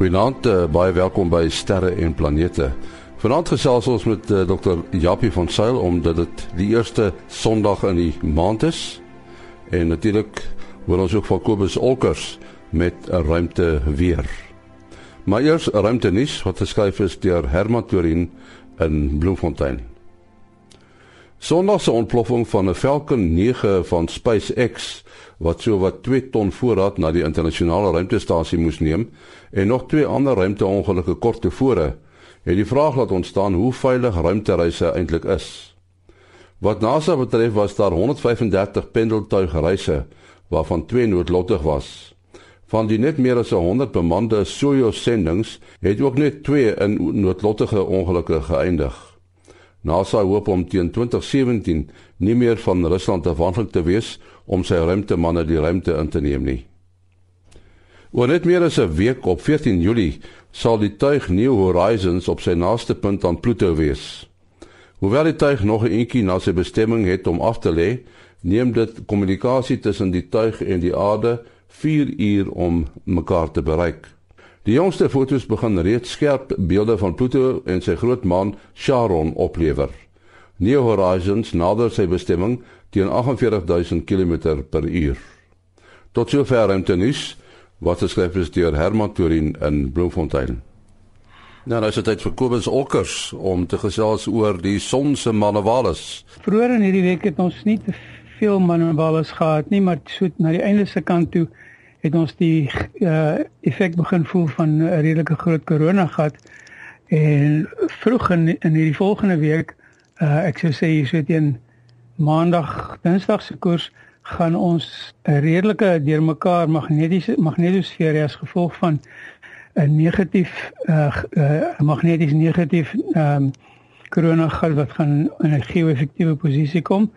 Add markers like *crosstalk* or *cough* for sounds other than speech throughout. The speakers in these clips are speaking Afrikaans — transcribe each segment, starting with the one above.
Goeienaand, uh, baie welkom by Sterre en Planete. Vanaand gesels ons met uh, Dr. Japie van Sail omdat dit die eerste Sondag in die maand is. En natuurlik wil ons ook van Kobus Olkers met 'n ruimte weer. Maar eers ruimte nuus wat geskryf is deur Herman Torin in Bloemfontein. Sondag se ontploffing van 'n Falcon 9 van SpaceX wat so wat 2 ton voorraad na die internasionale ruimtestasie moes neem en nog twee ander ruimteongelukke kort tevore het die vraag laat ontstaan hoe veilig ruimtereise eintlik is. Wat NASA betref was daar 135 pendeltuigreise waarvan twee noodlottig was. Van die net meer as 100 bemande Soyuz sendinge het ook net twee in noodlottige ongelukke geëindig. NASA hoop om teen 2017 nie meer van Rusland afhanklik te wees om sy ruimtemanne die ruimte in te neem nie. Oor net meer as 'n week op 14 Julie sal die tuig New Horizons op sy naaste punt aan Pluto wees. Hoewel die tuig nog 'n entjie na sy bestemming het om af te lê, neem dit kommunikasie tussen die tuig en die aarde 4 uur om mekaar te bereik. Die jongste foto's begin reeds skerp beelde van Pluto en sy groot maan Charon oplewer. New Horizons nader sy bestemming teen 48000 km per uur. Tot sover ruimte nuus wat geskryf is deur Herman Torin in Bloemfontein. Nou, nou is dit tyd vir Kobus Olkers om te gesels oor die son se manewales. Vroeger in hierdie week het ons nie te veel manewales gehad nie, maar so na die einde se kant toe het ons die uh effek begin voel van 'n redelike groot korona gat en vroeg in in hierdie volgende week uh ek sou sê so teen maandag dinsdag se koers gaan ons 'n redelike deurmekaar magnetiese magnetosfeer as gevolg van 'n negatief uh, uh magneties negatief um korona gat wat gaan in 'n geo-effektiewe posisie kom.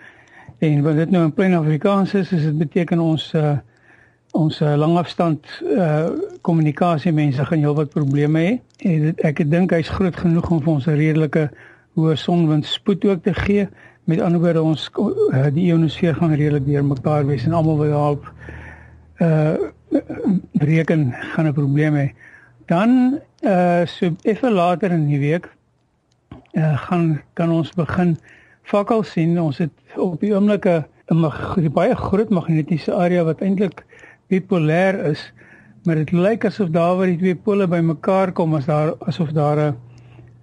En wat dit nou in plain Afrikaans is is dit beteken ons uh ons uh, langafstand uh kommunikasie mense gaan heelwat probleme hê. En ek dink hy's groot genoeg om vir ons 'n redelike hoë sonwind spoed ook te gee. Met ander woorde ons uh, die ionosfeer gaan redelik deur mekaar wees en almal wil help uh reken gaan 'n probleem hê. Dan uh so effe later in die week uh gaan kan ons begin fakkel sien. Ons het op die oomblik 'n baie groot magnetiese area wat eintlik bipolêr is, maar dit lyk asof daar waar die twee pole bymekaar kom as daar asof daar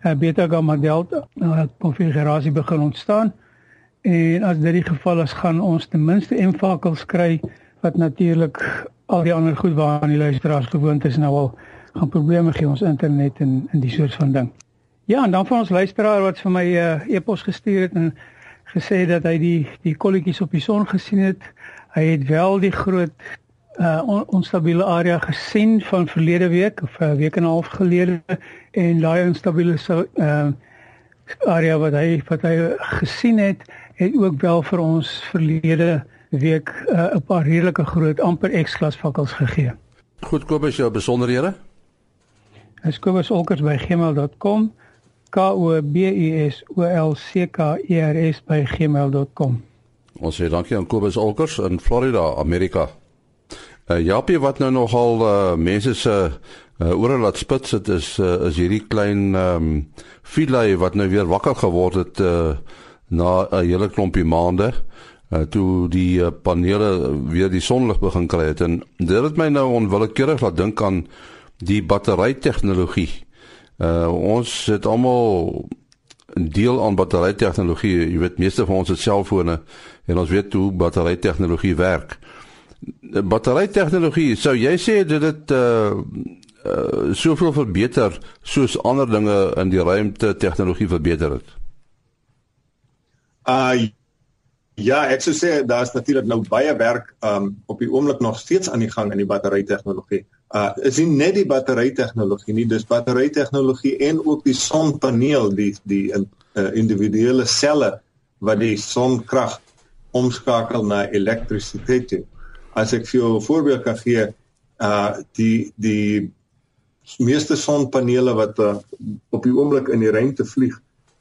'n beta gamma delta uh, konfigurasie begin ontstaan. En as dit die geval is, gaan ons ten minste M-vakels kry wat natuurlik al die ander goed waaraan die luisteraars gewoond is nou al gaan probleme gee ons internet en en die soort van ding. Ja, en dan van ons luisteraar wat vir my 'n uh, e-pos gestuur het en gesê dat hy die die kolletjies op die son gesien het. Hy het wel die groot uh on, onstabiele area gesien van verlede week of 'n uh, week en 'n half gelede en daai onstabiele so uh area wat hy wat hy gesien het het ook wel vir ons verlede week uh, 'n paar redelike groot amper X-klas vakkels gegee. Goed Kobus jou besonderhede. Hy skobus olkers by gmail.com k o b u s o l c k e r s by gmail.com. Ons sê dankie aan Kobus Olkers in Florida, Amerika. Uh, Japie wat nou nogal uh, mense se uh, ore laat spits dit is uh, is hierdie klein ehm um, filai wat nou weer wakker geword het uh, na 'n hele klompie maande uh, toe die uh, panele weer die sonlig begin kry het en dit het my nou onwillekeurig laat dink aan die battery tegnologie. Uh, ons het almal deel aan battery tegnologie. Jy weet meeste van ons het selfone en ons weet hoe battery tegnologie werk tegnologie sou jy sê dit uh, uh soveel verbeter soos ander dinge in die ruimte tegnologie verbeter het? Uh ja, ek sou sê daar's natuurlik nou baie werk um op die oomblik nog steeds aan die gang in die battery tegnologie. Uh is nie net die battery tegnologie nie, dis battery tegnologie en ook die sonpaneel, die die uh, individuele selle wat die sonkrag omskakel na elektrisiteit toe as ek vir jou 'n voorbeeld kan gee, uh die die meeste sonpanele wat uh, op die oomblik in die ruimte vlieg,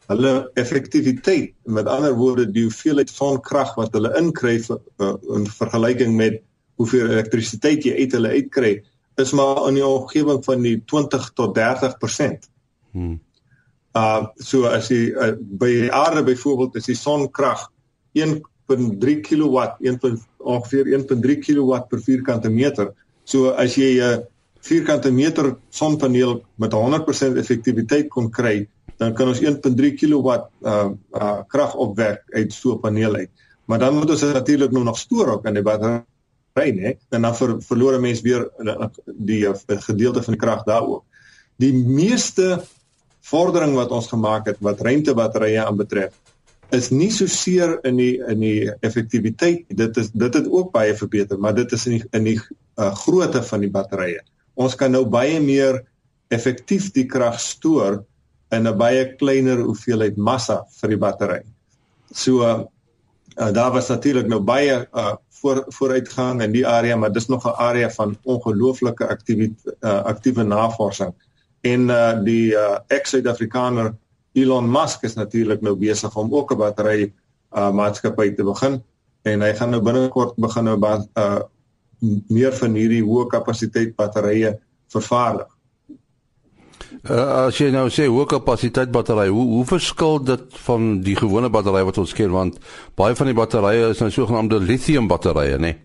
hulle effektiwiteit, met ander woorde die hoeveelheid sonkrag wat hulle inkry uh, in vergelyking met hoeveel elektrisiteit jy uit hulle uitkry, is maar in die omgewing van die 20 tot 30%. Hmm. Uh so as jy uh, by die aarde byvoorbeeld is die sonkrag 1.3 kW, 1. ongeveer 1.3 kW per vierkante meter. So as jy 'n uh, vierkante meter sonpaneel met 100% effektiwiteit kon kry, dan kan ons 1.3 kW uh, uh krag opwek uit so 'n paneel uit. Maar dan moet ons natuurlik nou nog stoor ook in die battery, né? En dan ver, verloor 'n mens weer uh, die uh, gedeelte van die krag daar ook. Die meeste vordering wat ons gemaak het wat ruimtebatterye aanbetref is nie so seer in die in die effektiwiteit dit is dit het ook baie verbeter maar dit is in die in die uh, grootte van die batterye ons kan nou baie meer effektief die krag stoor in 'n baie kleiner hoeveelheid massa vir die battery. So uh, daar was natuurlik nou baie uh, voor vooruitgang in die area, maar dis nog 'n area van ongelooflike aktiewe uh, aktiewe navorsing. En uh, die uh, ex-Suid-Afrikaner Elon Musk is natuurlik nou besig om ook 'n battery uh, maatskappy te begin en hy gaan nou binnekort begin nou uh, meer van hierdie hoë kapasiteit batterye vervaardig. Uh, as jy nou sê hoë kapasiteit battery, hoe hoe verskil dit van die gewone battery wat ons ken want baie van die batterye is nou sogenaamde lithium batterye, né? Nee?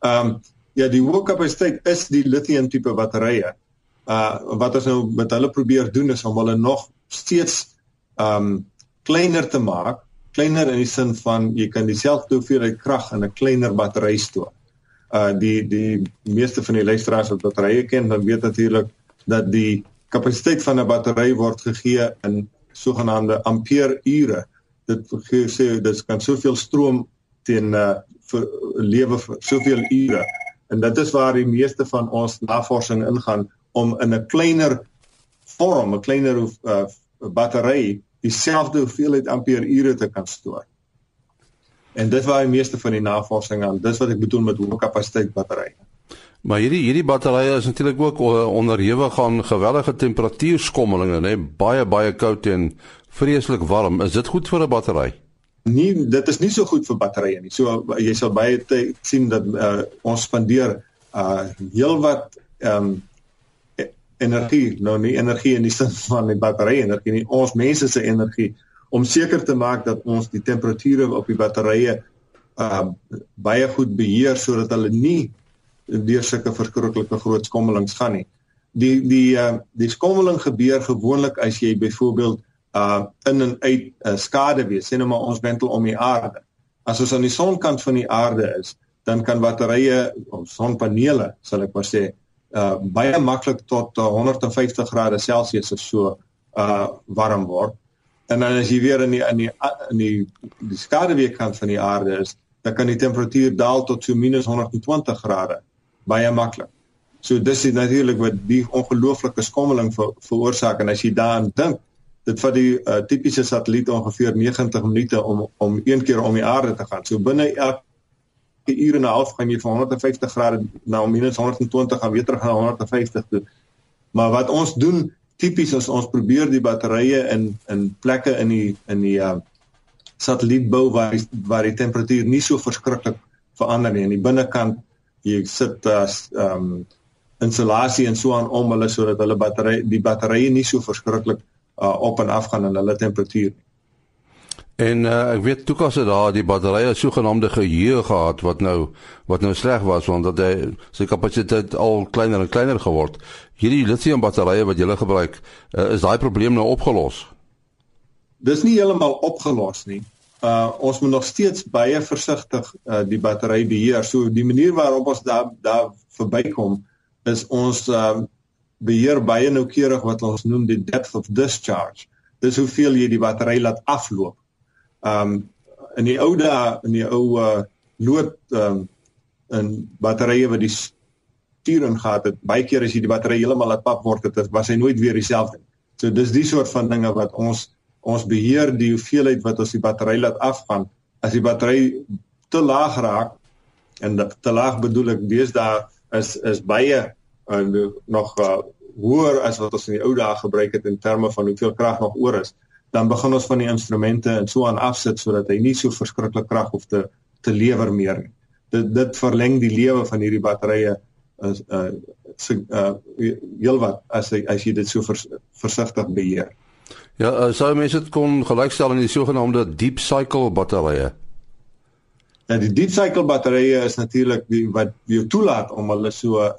Ehm um, ja, die hoë kapasiteit is die lithium tipe batterye. Uh wat ons nou met hulle probeer doen is om hulle nog steeds ehm um, kleiner te maak, kleiner in die sin van jy kan dieselfde hoeveelheid krag in 'n kleiner battery stoor uh die die meeste van die luisteraars wat batterye ken, dan weet natuurlik dat die kapasiteit van 'n battery word gegee in sogenaamde ampere-ure. Dit gee sê dit kan soveel stroom teen uh vir lewe vir soveel ure. En dit is waar die meeste van ons navorsing ingaan om in 'n kleiner vorm, 'n kleiner uh battery dieselfde hoeveelheid ampere-ure te kan stoor. En dit waar die meeste van die navorsing aan, dis wat ek bedoel met hoë kapasiteit batterye. Maar hierdie hierdie batterye is natuurlik ook onderhewig aan gewellige temperatuurskommelinge, nê, baie baie koud en vreeslik warm. Is dit goed vir 'n battery? Nee, dit is nie so goed vir batterye nie. So jy sal baie sien dat uh, ons spandeer uh heelwat ehm um, energie, nou nie energie in die sin van die batterye energie nie, ons mense se energie om seker te maak dat ons die temperature op die batterye uh baie goed beheer sodat hulle nie deur sulke verskriklike groot skommelings gaan nie. Die die uh die skommeling gebeur gewoonlik as jy byvoorbeeld uh in en uit 'n uh, skade wees, sê nou maar ons wentel om die aarde. As ons aan die sonkant van die aarde is, dan kan batterye of sonpanele, sal ek maar sê, uh baie maklik tot uh, 150 grade Celsius of so uh warm word En dan as jy weer in die in die in die die skaduweekant van die aarde is, dan kan die temperatuur daal tot so minus 120 grade baie maklik. So dis is natuurlik wat die ongelooflike skommeling ver, veroorsaak en as jy daaraan dink, dit vat die uh, tipiese satelliet ongeveer 90 minute om om een keer om die aarde te gaan. So binne elke uur en 'n half gaan jy van 150 grade na minus 120 gaan weer terug na 150 toe. Maar wat ons doen tipies as ons probeer die batterye in in plekke in die in die uh satellietbou waar die, waar die temperatuur nie so verskriklik verander nie. In die binnekant jy sit as uh, um insulasie en so aan om hulle sodat hulle battery die batterye nie so verskriklik uh op en af gaan in hulle temperatuur nie. En uh, ek weet kos dit daar die batterye sogenaamde geheue gehad wat nou wat nou sleg was want dat hy sy kapasiteit al kleiner en kleiner geword. Hierdie lithium batterye wat jy gebruik, uh, is daai probleem nou opgelos? Dis nie heeltemal opgelos nie. Uh ons moet nog steeds baie versigtig uh die battery beheer. So die manier waarop ons daar daar verbykom is ons uh beheer baie noukeurig wat ons noem die depth of discharge. Dis hoeveel jy die battery laat afloop um in die ou dae in die ou uh, lood um in batterye wat die sturing gehad het baie keer as jy die battery heeltemal laat pap word het was hy nooit weer dieselfde so dis die soort van dinge wat ons ons beheer die hoeveelheid wat ons die battery laat afgaan. As die battery te laag raak en te laag bedoel ek deesdae is is baie uh, nog uh, hoër as wat ons in die ou dae gebruik het in terme van hoeveel krag nog oor is dan begin ons van die instrumente en so aan afsit sodat hy nie so verskriklik krag hoef te te lewer meer nie. Dit dit verleng die lewe van hierdie batterye is uh uh heelwat as jy as jy dit so vers, versigtig beheer. Ja, uh, sou mense dit kon gelykstel in die sogenaamde deep cycle batterye. Ja, die deep cycle batterye is natuurlik die wat jou toelaat om hulle so uh,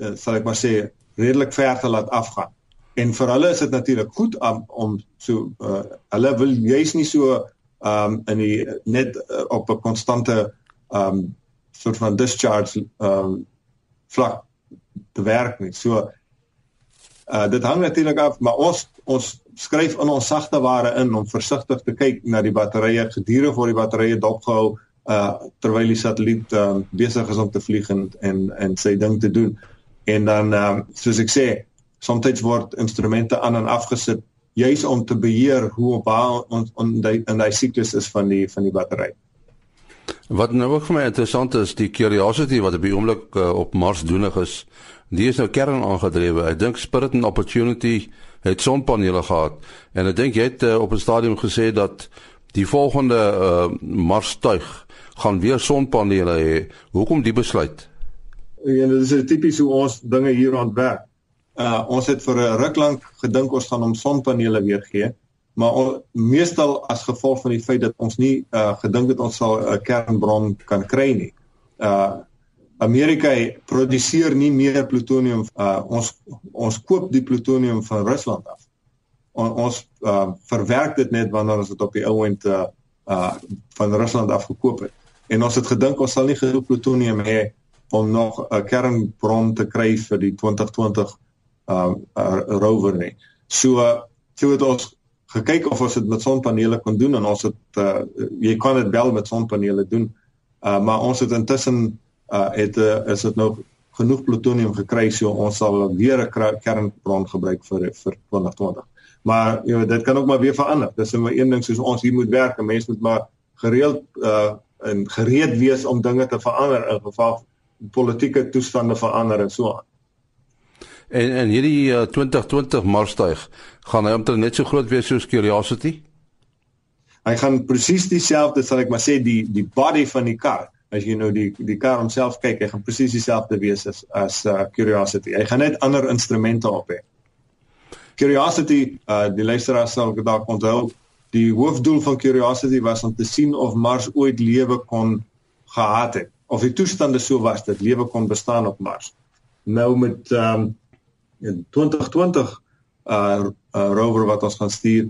uh, sal ek maar sê redelik ver te laat afgaan. En vir hulle is dit natuurlik goed om om so uh, hulle wil juis nie so um in die net uh, op 'n konstante um soort van discharge um vlak te werk nie. So uh dit hang natuurlik af, maar ons ons skryf in ons sagte ware in om versigtig te kyk na die batterye gedurende voor die batterye dopgehou uh terwyl die satelliet um besig is om te vlieg en en en sy ding te doen. En dan um soos ek sê, soms word instrumente aan en afgesit juis om te beheer hoe op haar ons in die in die siklus is van die van die battery. Wat nou ook vir my interessant is, die Curiosity wat op die oomblik uh, op Mars doenig is, die is nou kern aangedrewe. Ek dink Spirit and Opportunity het sonpanele gehad en ek dink jy het uh, op 'n stadium gesê dat die volgende uh, Mars tuig gaan weer sonpanele hê. Hoekom die besluit? Ja, dit is tipies hoe ons dinge hier ontwerp uh ons het vir 'n ruk lank gedink ons gaan hom sonpanele weer gee, maar on, meestal as gevolg van die feit dat ons nie uh gedink het ons sal 'n kernbron kan kry nie. Uh Amerika produseer nie meer plutonium uh ons ons koop die plutonium van Rusland af. On, ons uh verwerk dit net wanneer ons dit op die ou end uh, uh van Rusland af gekoop het. En ons het gedink ons sal nie genoeg plutonium hê om nog 'n kernbron te kry vir die 2020 uh, uh rover nie. So uh, so het ons gekyk of ons dit met sonpanele kon doen en ons het uh, jy kan dit wel met sonpanele doen. Uh maar ons het intussen uh het uh, is dit nou genoeg plutonium gekry so ons sal weer 'n kernbron gebruik vir vir 2020. Maar jy weet dit kan ook maar weer verander. Dis net een ding soos ons hier moet werk. Mense moet maar gereeld uh en gereed wees om dinge te verander in geval politieke toestande verander en so aan. En en hierdie uh, 2020 Marstuig gaan hy omtrent net so groot wees soos Curiosity? Hy gaan presies dieselfde sal ek maar sê die die body van die kar. As jy nou die die kar homself kyk, hy gaan presies dieselfde wees as as uh, Curiosity. Hy gaan net ander instrumente op hê. Curiosity, uh, die luisteraars sal dalk onthou, die hoofdoel van Curiosity was om te sien of Mars ooit lewe kon gehad het of die toestande so was dat lewe kon bestaan op Mars. Nou met ehm um, in 2020 uh, uh rover wat ons gaan stuur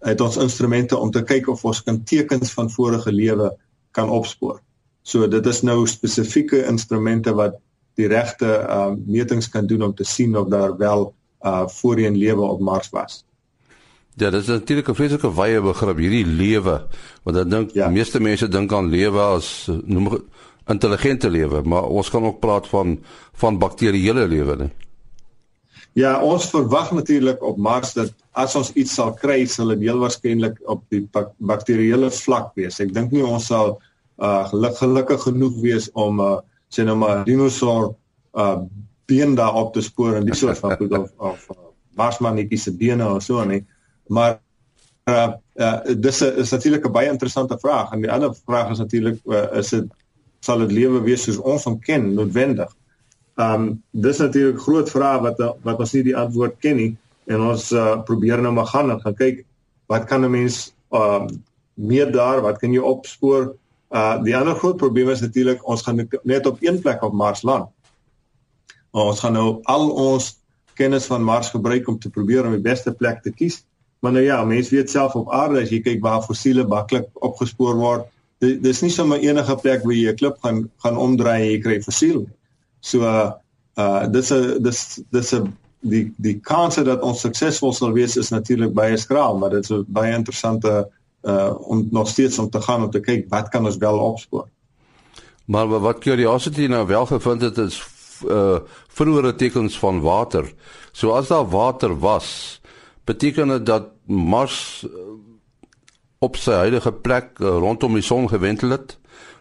het ons instrumente om te kyk of ons kan tekens van vorige lewe kan opspoor. So dit is nou spesifieke instrumente wat die regte uh metings kan doen om te sien of daar wel uh voorheen lewe op Mars was. Ja, dit is natuurlik 'n vreeslike wye begrip hierdie lewe. Want ek dink ja. meeste mense dink aan lewe as noem intelligente lewe, maar ons kan ook praat van van bakterieële lewe, nee. Ja, ons verwag natuurlik op Mars dat as ons iets sal kry, sal dit heel waarskynlik op die bakterieële vlak wees. Ek dink nie ons sal uh geluk, gelukkig genoeg wees om uh sê nou maar dinosour uh been daar op te spoor en die soort van goed of *laughs* of uh, Marsmannetjie se bene of so nie. Maar uh, uh dis is natuurlik 'n baie interessante vraag en die ander vraag is natuurlik uh, is dit sal dit lewe wees soos ons hom ken noodwendig? Ehm um, dis natuurlik groot vrae wat wat ons nie die antwoord ken nie en ons uh, probeer nou maar gaan en gaan kyk wat kan 'n mens ehm um, meer daar wat kan jy opspoor? Uh die ander groot probleem is natuurlik ons gaan net op een plek op Mars land. Ons gaan nou al ons kennis van Mars gebruik om te probeer om die beste plek te kies. Maar nou ja, mense weet self op aarde as jy kyk waar fossiele maklik opgespoor word, dis nie sommer enige plek waar jy 'n klip gaan gaan omdraai en jy kry fossiel nie. So uh dis 'n dis dis 'n die die kans dat ons suksesvol sal wees is natuurlik baie skraal, maar dit is 'n baie interessante uh om nog steeds om te gaan om te kyk wat kan ons wel opspoor. Maar wat Curiosity nou wel gevind het is uh vroeëre tekens van water. So as daar water was, beteken dit dat Mars uh, op sy huidige plek uh, rondom die son gewentel het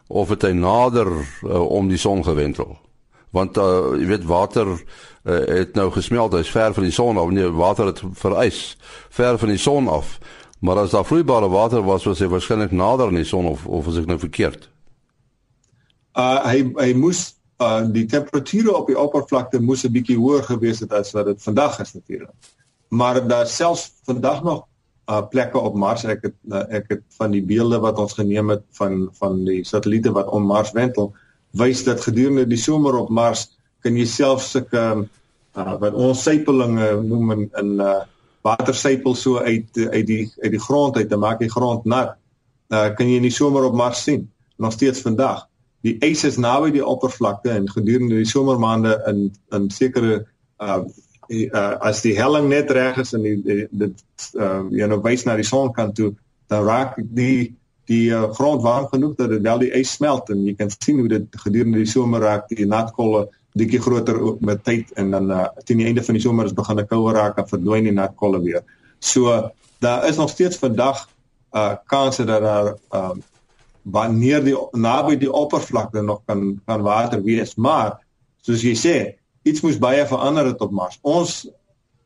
of het hy nader uh, om die son gewentel? Want uh, jy weet water uh, het nou gesmelt hy's ver van die son af nee water het vereis ver van die son af maar as daar vloeibare water was was hy waarskynlik nader aan die son of of as ek nou verkeerd uh hy hy moes uh die temperature op die oppervlakte moes 'n bietjie hoër gewees het as wat dit vandag is natuurlik. Maar daar selfs vandag nog uh plekke op Mars. Ek het uh, ek het van die beelde wat ons geneem het van van die satelliete wat om Mars wentel, wys dat gedurende die somer op Mars kan jy self sulke uh, wat ons sypelinge noem in, in uh watersypel so uit uit die uit die grond uit te maak die grond nat. Uh kan jy in die somer op Mars sien nog steeds vandag. Die ys is naby die oppervlakte en gedurende die somermaande in in sekere uh uh, as die helling net reg is en dit uh, jy nou wys na die sonkant toe dan raak die die uh, grond warm genoeg dat dit wel die ys smelt. En jy kan sien hoe dit gedurende die somer raak die natkolle bietjie groter met tyd. En dan uh, teen die einde van die somer is begin 'n kouer raak en verdwyn die natkolle weer. So daar is nog steeds vandag uh kanse dat daar uh wanneer die naby die oppervlakte nog kan kan water wees, maar soos jy sê, iets moes baie verander het op Mars. Ons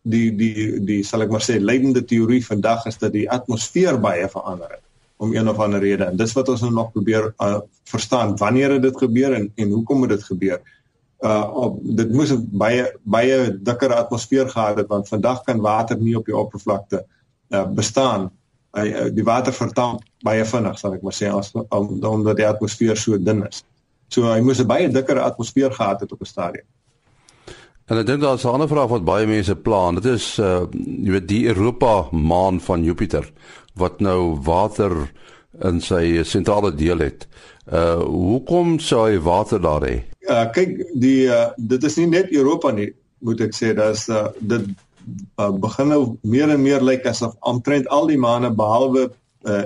die die die sal ek maar sê leidende teorie vandag is dat die atmosfeer baie verander het om een of ander rede. En dis wat ons nou nog probeer uh, verstaan wanneer het dit gebeur en en hoekom het dit gebeur? Uh op dit moes 'n baie baie dikker atmosfeer gehad het want vandag kan water nie op die oppervlakte uh bestaan. Uh, die water verdamp baie vinnig sal ek maar sê as om, omdat die atmosfeer so dun is. So hy moes 'n baie dikker atmosfeer gehad het op 'n stadium. En ek dink daar is 'n ander vraag wat baie mense pla. Dit is uh jy weet die Europa maan van Jupiter wat nou water in sy sentrale deel het. Uh hoekom sou hy water daar hê? Ja, kyk, die uh, dit is nie net Europa nie, moet ek sê, dis uh dit uh, begin nou meer en meer lyk asof omtrent al die maane behalwe uh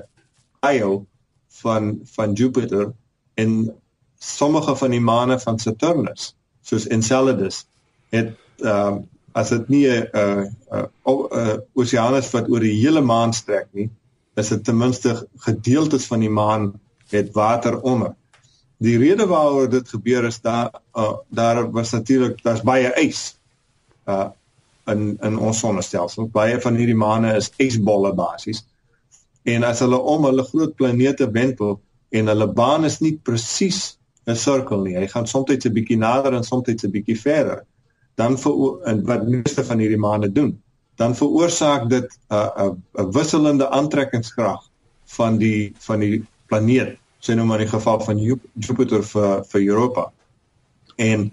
Io van van Jupiter en sommige van die maane van Saturnus, soos Enceladus het uh, as dit nie 'n 'n 'n oseanus wat oor die hele maan strek nie, is dit ten minste gedeeltes van die maan het water onder. Die rede waaroor dit gebeur is daar uh, daar was natuurlik daar's baie ys uh in in ons sonnestelsel. Baie van hierdie maane is ysbolle basies. En as hulle om hulle groot planete wentel en hulle baan is nie presies 'n sirkel nie. Hy gaan soms 'n bietjie nader en soms 'n bietjie verder dan vir wat meeste van hierdie maane doen, dan veroorsaak dit 'n uh, 'n 'n wisselende aantrekkingskrag van die van die planeet, sê nou maar in die geval van Jupiter vir vir Europa. En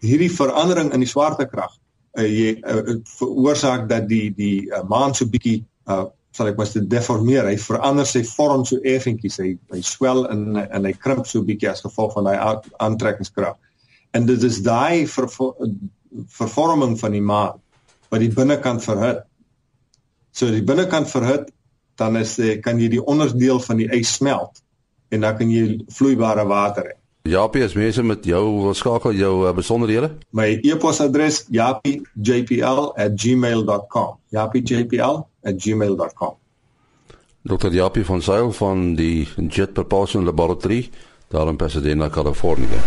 hierdie verandering in die swaartekrag uh, jy uh, veroorsaak dat die die uh, maan so bietjie uh, sal ek maar sê deformeer. Hy verander sy vorm so effentjies. Hy hy swel en en hy krimp so bietjie as gevolg van daai aantrekkingskrag en dit is daai vervorming van die maan wat die binnekant verhit. So die binnekant verhit, dan is jy kan jy die onderdeel van die ys smelt en dan kan jy vloeibare water hê. Japie, as mense met jou wil skakel jou uh, besonderhede? My e-posadres japie.jpl@gmail.com. japie.jpl@gmail.com. Dr. Japie van Sail van die Jet Propulsion Laboratory daar in Pasadena, Kalifornië.